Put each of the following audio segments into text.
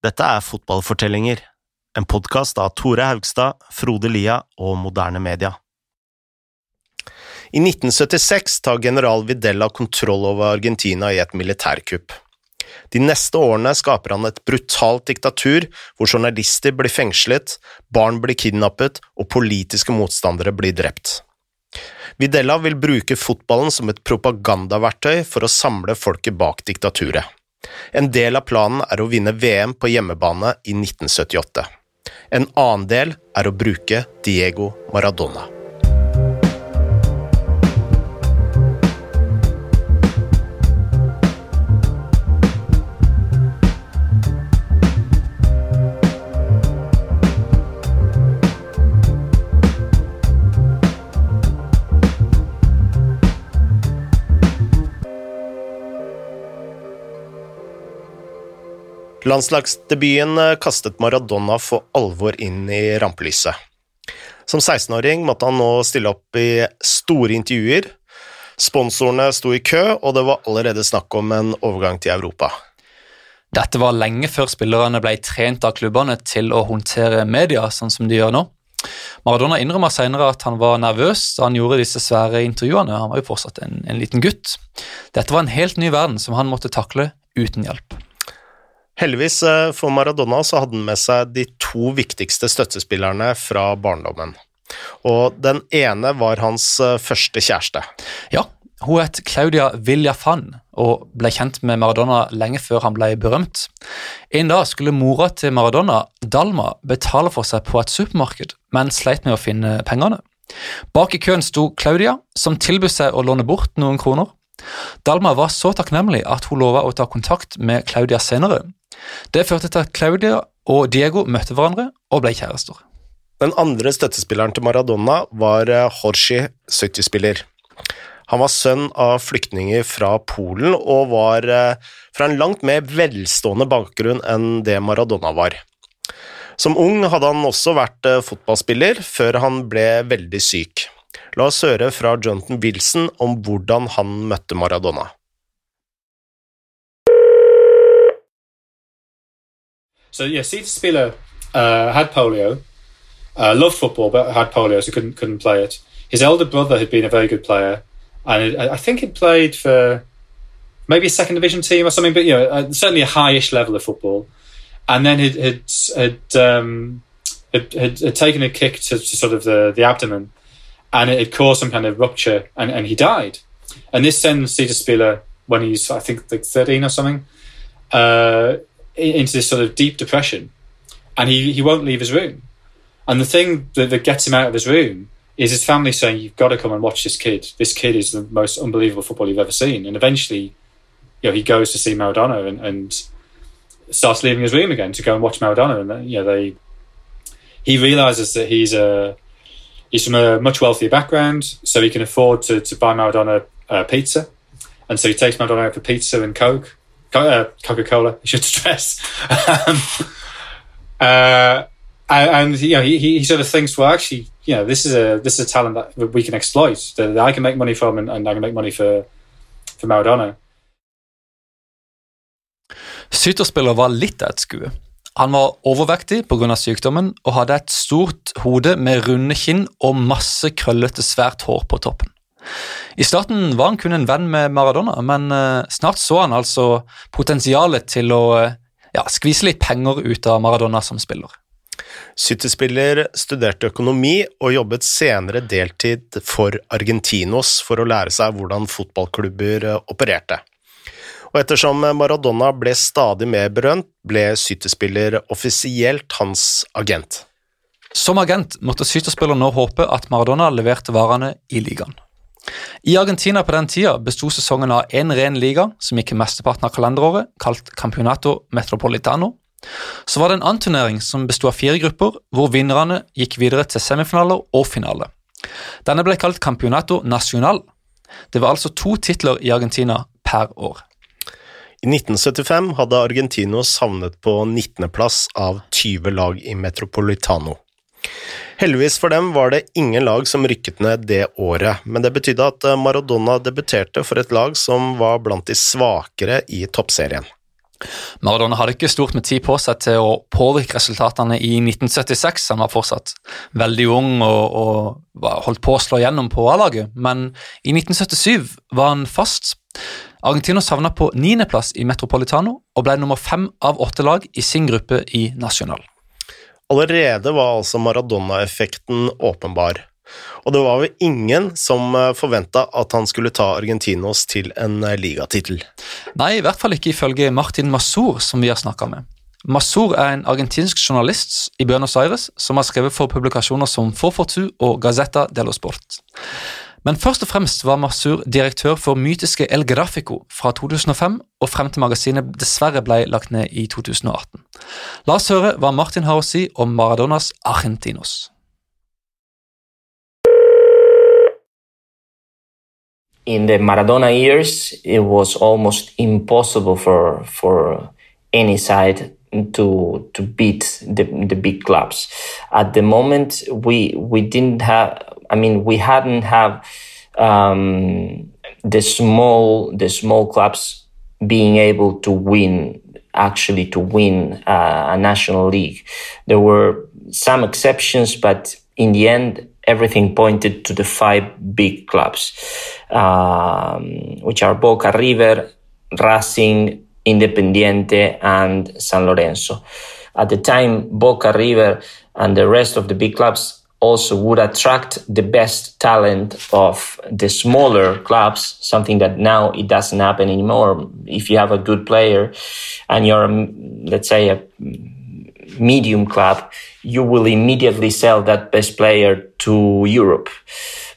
Dette er Fotballfortellinger, en podkast av Tore Haugstad, Frode Lia og Moderne Media. I 1976 tar general Videla kontroll over Argentina i et militærkupp. De neste årene skaper han et brutalt diktatur hvor journalister blir fengslet, barn blir kidnappet og politiske motstandere blir drept. Videla vil bruke fotballen som et propagandaverktøy for å samle folket bak diktaturet. En del av planen er å vinne VM på hjemmebane i 1978. En annen del er å bruke Diego Maradona. Landslagsdebuten eh, kastet Maradona for alvor inn i rampelyset. Som 16-åring måtte han nå stille opp i store intervjuer. Sponsorene sto i kø, og det var allerede snakk om en overgang til Europa. Dette var lenge før spillerne ble trent av klubbene til å håndtere media, sånn som de gjør nå. Maradona innrømmer senere at han var nervøs da han gjorde disse svære intervjuene. Han var jo fortsatt en, en liten gutt. Dette var en helt ny verden som han måtte takle uten hjelp. Heldigvis eh, for Maradona så hadde han med seg de to viktigste støttespillerne fra barndommen. Og den ene var hans eh, første kjæreste. Ja, hun het Claudia Villafan og ble kjent med Maradona lenge før han ble berømt. En dag skulle mora til Maradona, Dalma, betale for seg på et supermarked, men sleit med å finne pengene. Bak i køen sto Claudia, som tilbød seg å låne bort noen kroner. Dalma var så takknemlig at hun lova å ta kontakt med Claudia senere, det førte til at Claudia og Diego møtte hverandre og ble kjærester. Den andre støttespilleren til Maradona var Horsi, 70-spiller. Han var sønn av flyktninger fra Polen og var eh, fra en langt mer velstående bakgrunn enn det Maradona var. Som ung hadde han også vært eh, fotballspiller, før han ble veldig syk. La oss høre fra Jonathan Wilson om hvordan han møtte Maradona. So yeah, Steve Spiller uh, had polio, uh, loved football, but had polio, so couldn't couldn't play it. His elder brother had been a very good player, and it, I think he played for maybe a second division team or something, but you know, uh, certainly a highish level of football. And then had had had, um, had, had, had taken a kick to, to, sort of the, the abdomen, and it had caused some kind of rupture, and, and he died. And this sends Cedar Spiller when he's I think like thirteen or something. Uh, into this sort of deep depression, and he he won't leave his room. And the thing that, that gets him out of his room is his family saying, "You've got to come and watch this kid. This kid is the most unbelievable football you've ever seen." And eventually, you know, he goes to see Maradona and, and starts leaving his room again to go and watch Maradona. And uh, you know, they he realizes that he's a he's from a much wealthier background, so he can afford to to buy Maradona uh, pizza, and so he takes Maradona out for pizza and coke uh, Coca Cola, I should stress. um, uh, and, you know, he, he sort of thinks, well, actually, you know, this is a this is a talent that we can exploit, that I can make money from, and, and I can make money for for Maradona. Syterspiller var litt av et skue. Han var overvektig pga. sykdommen og hadde et stort hode med runde kinn og masse krøllete, svært hår på toppen. I starten var han kun en venn med Maradona, men uh, snart så han altså potensialet til å uh, ja, skvise litt penger ut av Maradona som spiller. City-spiller studerte økonomi og jobbet senere deltid for Argentinos for å lære seg hvordan fotballklubber eh, opererte. Og ettersom Maradona ble stadig mer berømt, ble City-spiller offisielt hans agent. Som agent måtte City-spiller nå håpe at Maradona leverte varene i ligaen. I Argentina på den tida besto sesongen av én ren liga, som gikk mesteparten av kalenderåret, kalt Campeonato Metropolitano. Så var det en annen turnering som besto av fire grupper, hvor vinnerne gikk videre til semifinaler og finale. Denne ble kalt Campeonato Nacional. Det var altså to titler i Argentina per år. I 1975 hadde Argentino savnet på 19.-plass av 20 lag i Metropolitano. Heldigvis for dem var det ingen lag som rykket ned det året, men det betydde at eh, Maradona debuterte for et lag som var blant de svakere i toppserien. Maradona hadde ikke stort med tid på seg til å påvirke resultatene i 1976. Han var fortsatt veldig ung og, og holdt på å slå gjennom på A-laget, men i 1977 var han fast. Argentinos havna på niendeplass i Metropolitano og ble nummer fem av åtte lag i sin gruppe i National. Allerede var altså Maradona-effekten åpenbar. Og det var vel ingen som eh, forventa at han skulle ta Argentinos til en eh, ligatittel. Nei, i hvert fall ikke ifølge Martin Masur, som vi har snakka med. Masur er en argentinsk journalist i Buenos Aires som har skrevet for publikasjoner som Forfortu og Gazeta dello Sport. Men først og fremst var Masur direktør for mytiske El Grafico fra 2005 og frem til magasinet dessverre ble lagt ned i 2018. La oss høre hva Martin har å si om Maradonas Argentinos. in the Maradona years, it was almost impossible for for any side to to beat the the big clubs. At the moment, we we didn't have. I mean, we hadn't have um, the small the small clubs being able to win actually to win uh, a national league. There were some exceptions, but in the end, everything pointed to the five big clubs, um, which are Boca River, Racing, Independiente, and San Lorenzo. At the time, Boca River and the rest of the big clubs also would attract the best talent of the smaller clubs, something that now it doesn't happen anymore. If you have a good player and you're, let's say, a medium club, you will immediately sell that best player to Europe.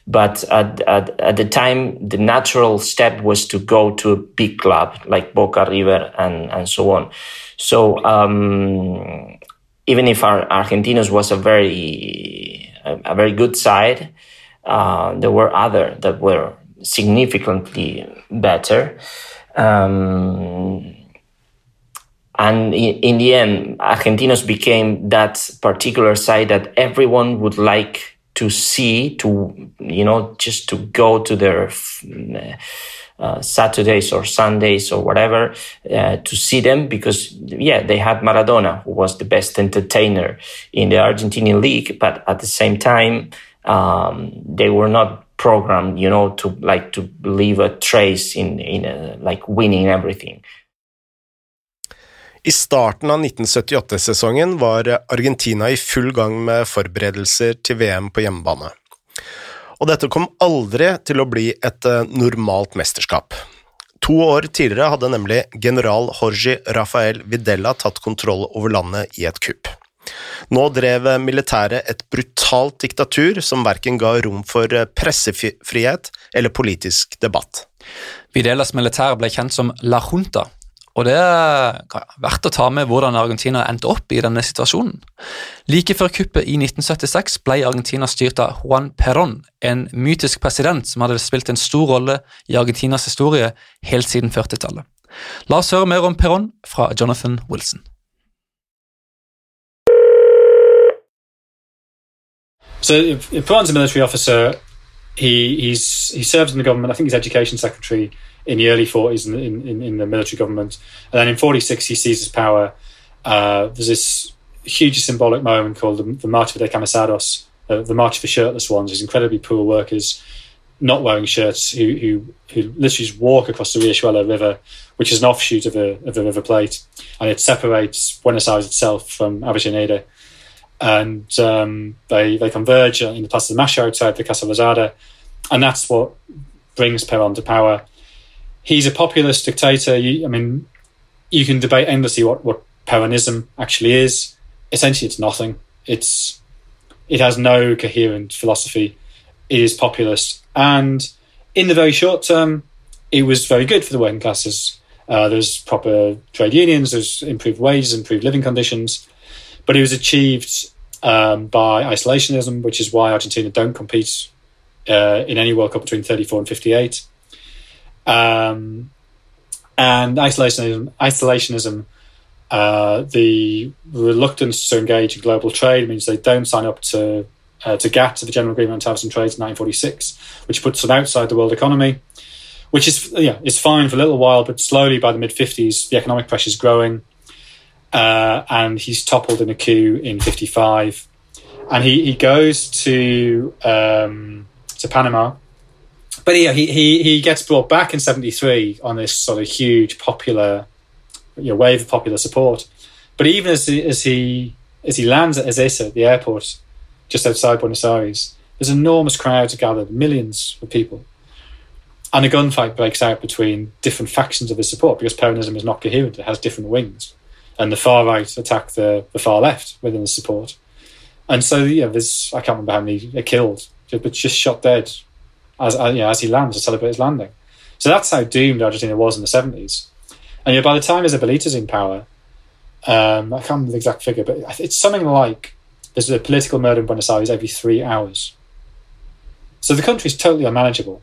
But at, at, at the time, the natural step was to go to a big club like Boca River and, and so on. So, um, even if our Argentinos was a very, a, very good side, uh, there were other that were significantly better. Um, and in, the end, Argentinos became that particular side that everyone would like to see, to, you know, just to go to their uh, Saturdays or Sundays or whatever uh, to see them because, yeah, they had Maradona, who was the best entertainer in the Argentinian league, but at the same time, um, they were not programmed, you know, to like to leave a trace in in a, like winning everything. I starten av 1978-sesongen var Argentina i full gang med forberedelser til VM på hjemmebane. Og dette kom aldri til å bli et eh, normalt mesterskap. To år tidligere hadde nemlig general Jorge Rafael Videla tatt kontroll over landet i et kupp. Nå drev militæret et brutalt diktatur som verken ga rom for pressefrihet eller politisk debatt. Videlas militær ble kjent som La Junta, og det er verdt å ta med hvordan Argentina endte opp i denne situasjonen. Like før kuppet i 1976 ble Argentina styrt av Juan Perón, en mytisk president som hadde spilt en stor rolle i Argentinas historie helt siden 40-tallet. La oss høre mer om Perón fra Jonathan Wilson. So Perón's a military officer. He he's he serves in the government. I think he's education secretary in the early 40s in, in, in the military government. And then in 46, he seizes power. Uh, there's this hugely symbolic moment called the, the March of the Camisados, uh, the March the Shirtless Ones. These incredibly poor workers not wearing shirts who, who, who literally just walk across the Riachuelo River, which is an offshoot of, a, of the River Plate. And it separates Buenos Aires itself from Avellaneda. And um, they, they converge in the Plaza de Macho outside the Casa Rosada. And that's what brings Peron to power he's a populist dictator. You, I mean, you can debate endlessly what, what Peronism actually is. Essentially, it's nothing. It's it has no coherent philosophy. It is populist, and in the very short term, it was very good for the working classes. Uh, there's proper trade unions, there's improved wages, improved living conditions, but it was achieved um, by isolationism, which is why Argentina don't compete uh, in any World Cup between 34 and 58. Um, and isolationism, isolationism uh, the reluctance to engage in global trade means they don't sign up to uh, to GATT, to the General Agreement on Tariffs and Trade, in 1946, which puts them outside the world economy, which is yeah, is fine for a little while, but slowly by the mid fifties, the economic pressure is growing, uh, and he's toppled in a coup in fifty five, and he he goes to um, to Panama. But yeah, he, he, he gets brought back in '73 on this sort of huge popular, you know, wave of popular support. But even as he, as he as he lands at Ezeiza, the airport just outside Buenos Aires, there's enormous crowds gathered, millions of people. And a gunfight breaks out between different factions of his support because Peronism is not coherent, it has different wings. And the far right attack the, the far left within the support. And so, yeah, there's, I can't remember how many are killed, but just shot dead as, you know, as he lands to celebrate his landing. So that's how doomed Argentina was in the 70s. And you by the time Isabelita's in power, um, I can't remember the exact figure, but it's something like there's a political murder in Buenos Aires every three hours. So the country is totally unmanageable.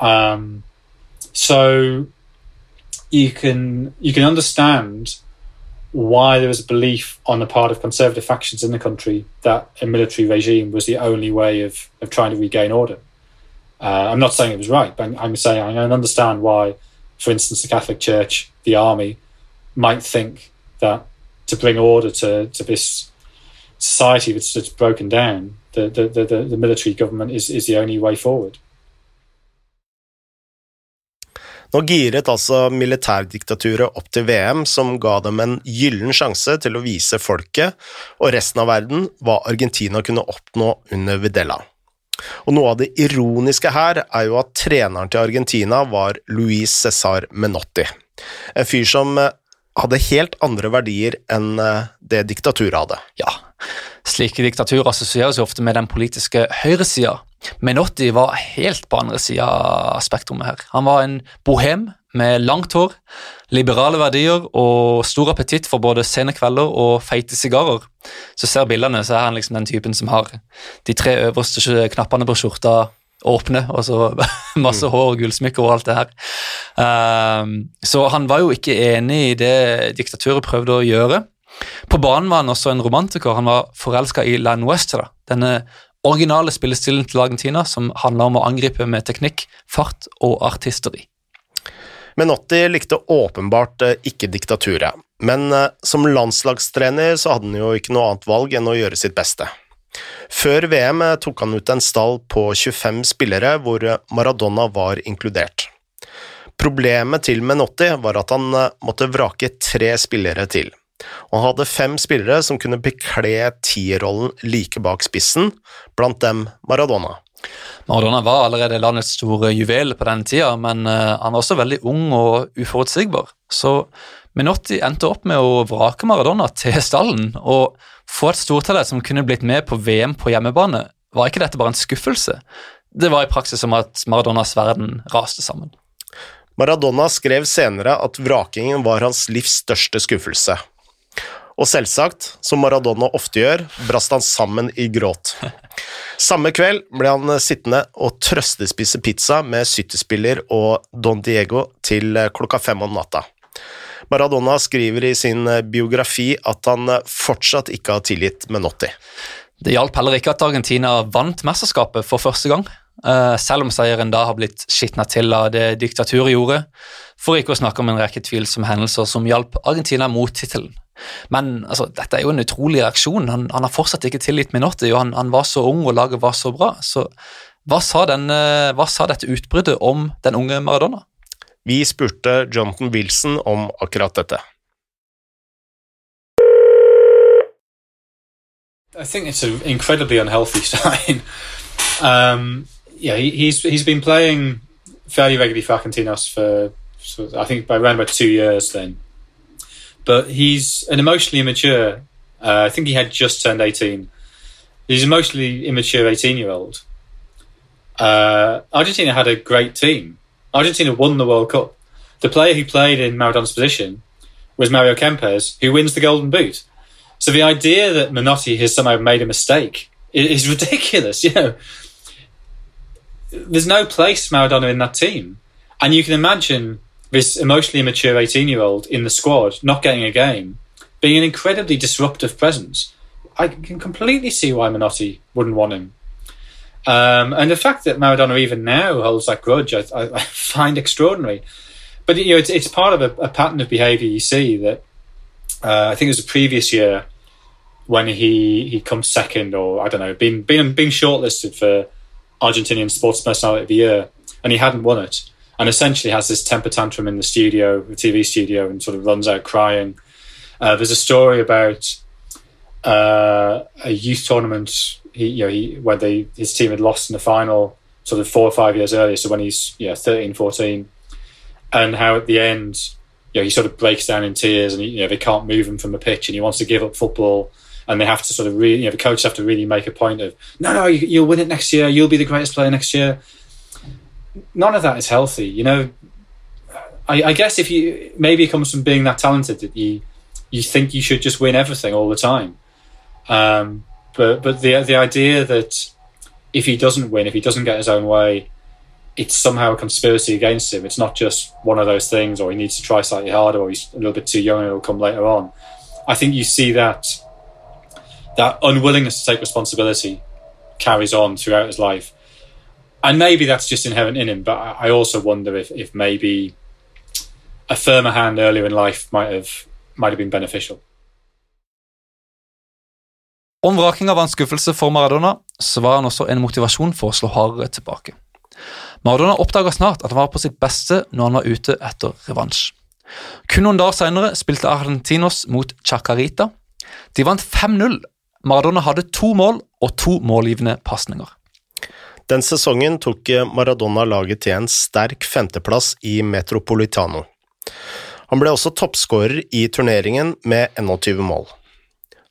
Um, so you can you can understand why there was a belief on the part of conservative factions in the country that a military regime was the only way of, of trying to regain order. Uh, I'm not saying it was right, but I'm saying I can understand why, for instance, the Catholic Church, the army, might think that to bring order to, to this society that's, that's broken down, the, the, the, the military government is, is the only way forward. Nå giret altså militærdiktaturet opp til VM, som ga dem en gyllen sjanse til å vise folket og resten av verden hva Argentina kunne oppnå under Videla. Og noe av det ironiske her er jo at treneren til Argentina var Luis Cesar Menotti, en fyr som hadde helt andre verdier enn eh, det diktaturet hadde. Ja, slike diktaturer assosieres jo ofte med den politiske høyresida. Menotti var helt på andre sida av spektrumet her. Han var en bohem med langt hår, liberale verdier og stor appetitt for både sene kvelder og feite sigarer. Så ser bildene, så er han liksom den typen som har de tre øverste knappene på skjorta åpne, og så masse hår og gullsmykker og alt det her. Um, så han var jo ikke enig i det diktaturet prøvde å gjøre. På banen var han også en romantiker. Han var forelska i La Nuestra, denne originale spillestilen til Argentina som handla om å angripe med teknikk, fart og artisteri. Menotti likte åpenbart eh, ikke diktaturet, men eh, som landslagstrener så hadde han jo ikke noe annet valg enn å gjøre sitt beste. Før VM tok han ut en stall på 25 spillere, hvor Maradona var inkludert. Problemet til Menotti var at han eh, måtte vrake tre spillere til, og han hadde fem spillere som kunne bekle tierrollen like bak spissen, blant dem Maradona. Maradona var allerede landets store juvel på den tida, men eh, han var også veldig ung og uforutsigbar. Så Minotti endte opp med å vrake Maradona til stallen, og få et stortallet som kunne blitt med på VM på hjemmebane, var ikke dette bare en skuffelse? Det var i praksis som at Maradonas verden raste sammen. Maradona skrev senere at vrakingen var hans livs største skuffelse. Og selvsagt, som Maradona ofte gjør, brast han sammen i gråt. Samme kveld ble han sittende og trøstespise pizza med City-spiller og Don Diego til klokka fem om natta. Maradona skriver i sin eh, biografi at han eh, fortsatt ikke har tilgitt Menotti. Det hjalp heller ikke at Argentina vant mesterskapet for første gang, eh, selv om seieren da har blitt skitna til av det diktaturet gjorde, for ikke å snakke om en rekke tvilsomme hendelser som hjalp Argentina mot tittelen. Men altså, dette er jo en utrolig reaksjon. Han, han har fortsatt ikke tilgitt Minotti, og han, han, var så ung og laget var så bra. Så hva sa, denne, hva sa dette utbruddet om den unge Maradona? Vi spurte Jonathan Wilson om akkurat dette. I think it's an incredibly unhealthy sign. um, yeah, he, he's he's been playing fairly regularly for Argentinos for, I think by around about two years then. But he's an emotionally immature. Uh, I think he had just turned eighteen. He's an emotionally immature eighteen-year-old. Uh, Argentina had a great team. Argentina won the World Cup. The player who played in Maradona's position was Mario Kempes, who wins the Golden Boot. So the idea that Menotti has somehow made a mistake is ridiculous. You know, there's no place Maradona in that team, and you can imagine this emotionally immature 18 year old in the squad not getting a game, being an incredibly disruptive presence. I can completely see why Menotti wouldn't want him. Um, and the fact that Maradona even now holds that grudge, I, I, I find extraordinary. But you know, it's, it's part of a, a pattern of behaviour you see that uh, I think it was the previous year when he he comes second, or I don't know, being being being shortlisted for Argentinian Sports Personality of the Year, and he hadn't won it, and essentially has this temper tantrum in the studio, the TV studio, and sort of runs out crying. Uh, there's a story about uh, a youth tournament. He, you know, he where they his team had lost in the final, sort of four or five years earlier. So when he's yeah 13, 14, and how at the end, you know, he sort of breaks down in tears, and you know they can't move him from the pitch, and he wants to give up football. And they have to sort of really, you know, the coaches have to really make a point of, no, no, you, you'll win it next year. You'll be the greatest player next year. None of that is healthy. You know, I, I guess if you maybe it comes from being that talented that you you think you should just win everything all the time. Um, but but the the idea that if he doesn't win, if he doesn't get his own way, it's somehow a conspiracy against him. It's not just one of those things, or he needs to try slightly harder, or he's a little bit too young and it'll come later on. I think you see that that unwillingness to take responsibility carries on throughout his life. And maybe that's just inherent in him, but I also wonder if, if maybe a firmer hand earlier in life might have might have been beneficial. Om vrakinga var en skuffelse for Maradona, så var han også en motivasjon for å slå hardere tilbake. Maradona oppdaga snart at han var på sitt beste når han var ute etter revansj. Kun noen dager senere spilte Argentinos mot Chacarita. De vant 5-0. Maradona hadde to mål og to målgivende pasninger. Den sesongen tok Maradona laget til en sterk femteplass i Metropolitano. Han ble også toppskårer i turneringen med 21 mål.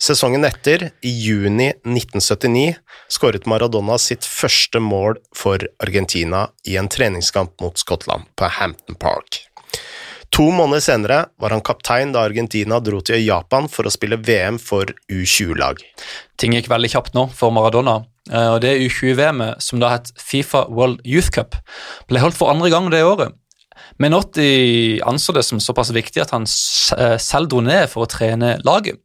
Sesongen etter, i juni 1979, skåret Maradona sitt første mål for Argentina i en treningskamp mot Skottland på Hampton Park. To måneder senere var han kaptein da Argentina dro til Japan for å spille VM for U20-lag. Ting gikk veldig kjapt nå for Maradona. Eh, og Det U20-VM-et, som da het Fifa World Youth Cup, ble holdt for andre gang det året. Menotti anså det som såpass viktig at han eh, selv dro ned for å trene laget,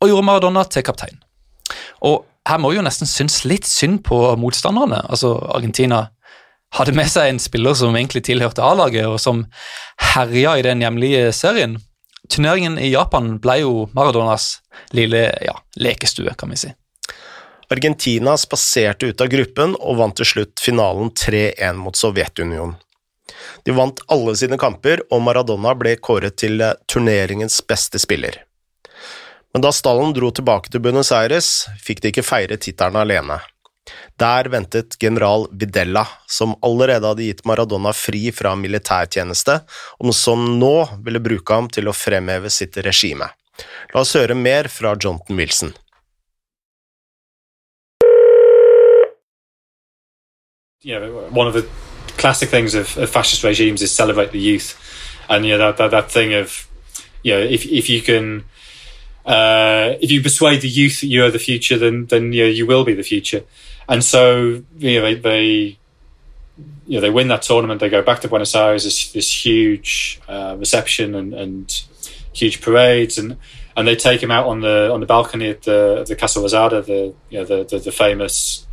og gjorde Maradona til kaptein. Og her må vi jo nesten synes litt synd på motstanderne. Altså, Argentina hadde med seg en spiller som egentlig tilhørte A-laget, og som herja i den hjemlige serien. Turneringen i Japan ble jo Maradonas lille ja, lekestue, kan vi si. Argentina spaserte ut av gruppen og vant til slutt finalen 3-1 mot Sovjetunionen. De vant alle sine kamper, og Maradona ble kåret til eh, turneringens beste spiller. Men da stallen dro tilbake til Buenos Aires, fikk de ikke feire tittelen alene. Der ventet general Videla, som allerede hadde gitt Maradona fri fra militærtjeneste, og som nå ville bruke ham til å fremheve sitt regime. La oss høre mer fra Jonathan Wilson. Yeah, one of the classic things of, of, fascist regimes is celebrate the you know you know you uh, if you persuade the youth that you are the future, then then you know, you will be the future. And so you know they, they you know they win that tournament. They go back to Buenos Aires. This, this huge uh, reception and, and huge parades, and and they take him out on the on the balcony at the the Casa Rosada, the you know the the, the famous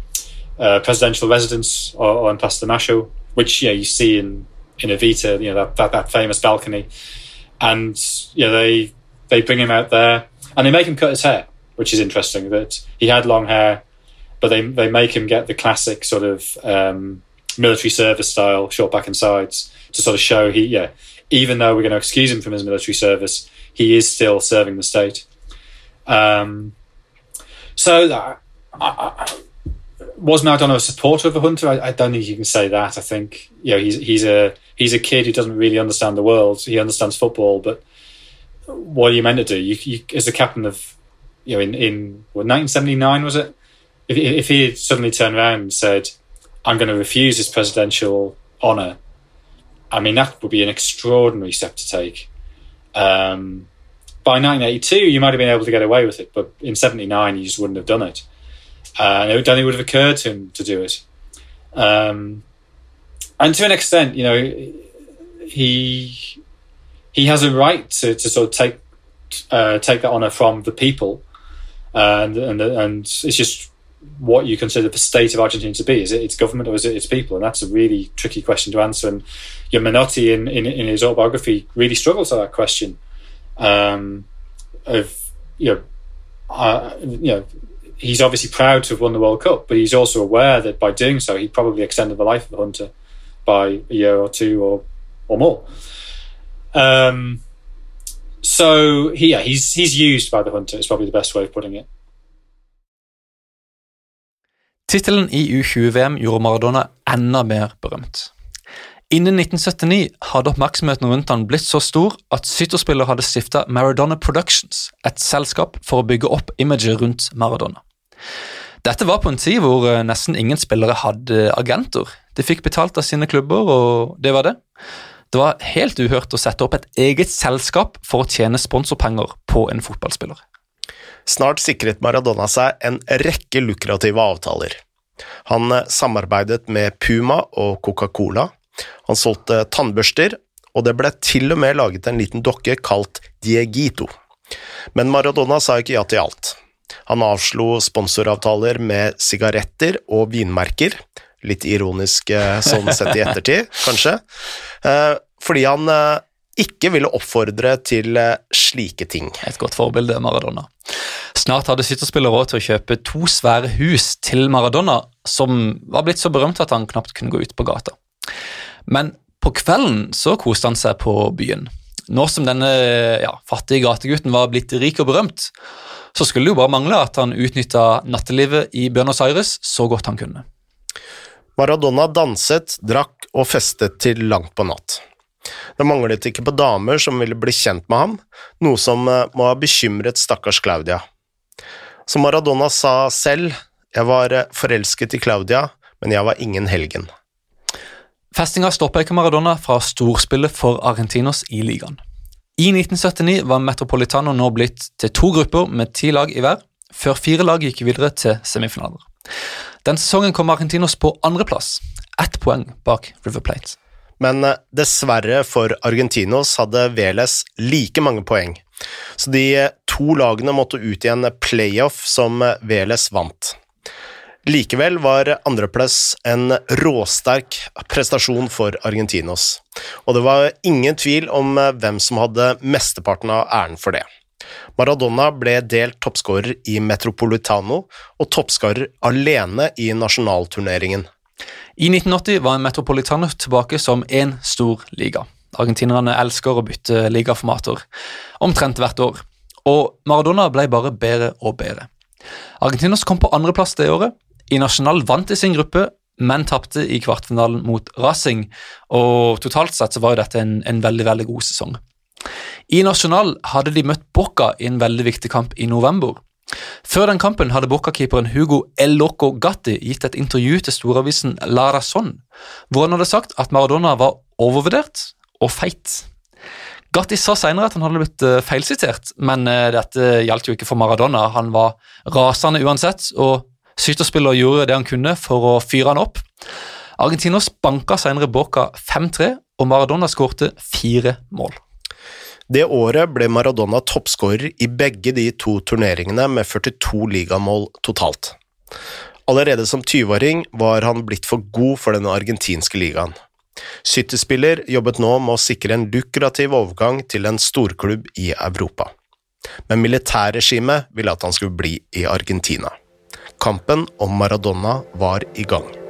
uh, presidential residence on Plaza Macho, which yeah you see in in Evita, you know that, that, that famous balcony, and yeah they they bring him out there and they make him cut his hair, which is interesting. That he had long hair, but they they make him get the classic sort of um, military service style, short back and sides, to sort of show he yeah, even though we're going to excuse him from his military service, he is still serving the state. Um, so uh, I, was Maradona a supporter of a hunter? I, I, don't think you can say that. I think you know he's he's a he's a kid who doesn't really understand the world. He understands football, but what are you meant to do? You, you as the captain of you know in in what, 1979 was it? If if he had suddenly turned around and said, "I'm going to refuse this presidential honor," I mean that would be an extraordinary step to take. Um, by 1982, you might have been able to get away with it, but in 79, you just wouldn't have done it and I don't think would have occurred to him to do it. Um, and to an extent, you know, he he has a right to, to sort of take uh, take that honor from the people, and and and it's just what you consider the state of Argentina to be. Is it its government or is it its people? And that's a really tricky question to answer. And your Menotti in, in, in his autobiography really struggles with that question. Um, of you know, uh, you know, he's obviously proud to have won the World Cup, but he's also aware that by doing so, he probably extended the life of the hunter by a year or two or or more. Um, so yeah, he's he's used by the hunter. Is probably the best way of putting it. Tittelen i U20-VM gjorde Maradona enda mer berømt. Innen 1979 hadde oppmerksomheten rundt han blitt så stor at Sytterspiller hadde stifta Maradona Productions, et selskap for å bygge opp imaget rundt Maradona. Dette var på en tid hvor eh, nesten ingen spillere hadde agenter. De fikk betalt av sine klubber, og det var det. Det var helt uhørt å sette opp et eget selskap for å tjene sponsorpenger på en fotballspiller. Snart sikret Maradona seg en rekke lukrative avtaler. Han eh, samarbeidet med Puma og Coca-Cola, han solgte tannbørster, og det ble til og med laget en liten dokke kalt Diegito. Men Maradona sa ikke ja til alt. Han avslo sponsoravtaler med sigaretter og vinmerker, litt ironisk eh, sånn sett i ettertid, kanskje, eh, fordi han ikke ville oppfordre til slike ting. Et godt forbilde, Maradona. Snart hadde Sytterspiller råd til å kjøpe to svære hus til Maradona, som var blitt så berømt at han knapt kunne gå ut på gata. Men på kvelden så koste han seg på byen. Nå som denne ja, fattige gategutten var blitt rik og berømt, så skulle det jo bare mangle at han utnytta nattelivet i Buenos Aires så godt han kunne. Maradona danset, drakk og festet til langt på natt. Det manglet ikke på damer som ville bli kjent med ham, noe som eh, må ha bekymret stakkars Claudia. Som Maradona sa selv, jeg var eh, forelsket i Claudia, men jeg var ingen helgen. Festinga stoppa ikke Maradona fra storspillet for Argentinos i ligaen. I 1979 var Metropolitano nå blitt til to grupper med ti lag i hver, før fire lag gikk videre til semifinaler. Den sesongen kom Argentinos på andreplass, ett poeng bak River Plate. Men eh, dessverre for Argentinos hadde Veles like mange poeng, så de eh, to lagene måtte ut i en playoff som eh, Veles vant. Likevel var andreplass en råsterk prestasjon for Argentinos, og det var ingen tvil om hvem som hadde mesteparten av æren for det. Maradona ble delt toppskårer i Metropolitano og toppskårer alene i nasjonalturneringen. I 1980 var Metropolitano tilbake som én stor liga. Argentinerne elsker å bytte ligaformater omtrent hvert år, og Maradona ble bare bedre og bedre. Argentinos kom på andreplass det året. I Nasjonal vant de sin gruppe, men tapte i kvartfinalen mot Racing, og totalt sett så var jo dette en, en veldig, veldig god sesong. I Nasjonal hadde de møtt Boca i en veldig viktig kamp i november, før den kampen hadde Boca-keeperen Hugo El Loco Gatti gitt et intervju til storavisen La Razón, hvor han hadde sagt at Maradona var overvurdert og feit. Gatti sa senere at han hadde blitt eh, feilsitert, men eh, dette gjaldt jo ikke for Maradona. Han var rasende uansett, og skytterspiller gjorde det han kunne for å fyre han opp. Argentinos banka senere Boca 5-3, og Maradona skårte fire mål. Det året ble Maradona toppskårer i begge de to turneringene med 42 ligamål totalt. Allerede som 20-åring var han blitt for god for den argentinske ligaen. Skytterspiller jobbet nå med å sikre en lukrativ overgang til en storklubb i Europa. Men militærregimet ville at han skulle bli i Argentina. Kampen om Maradona var i gang.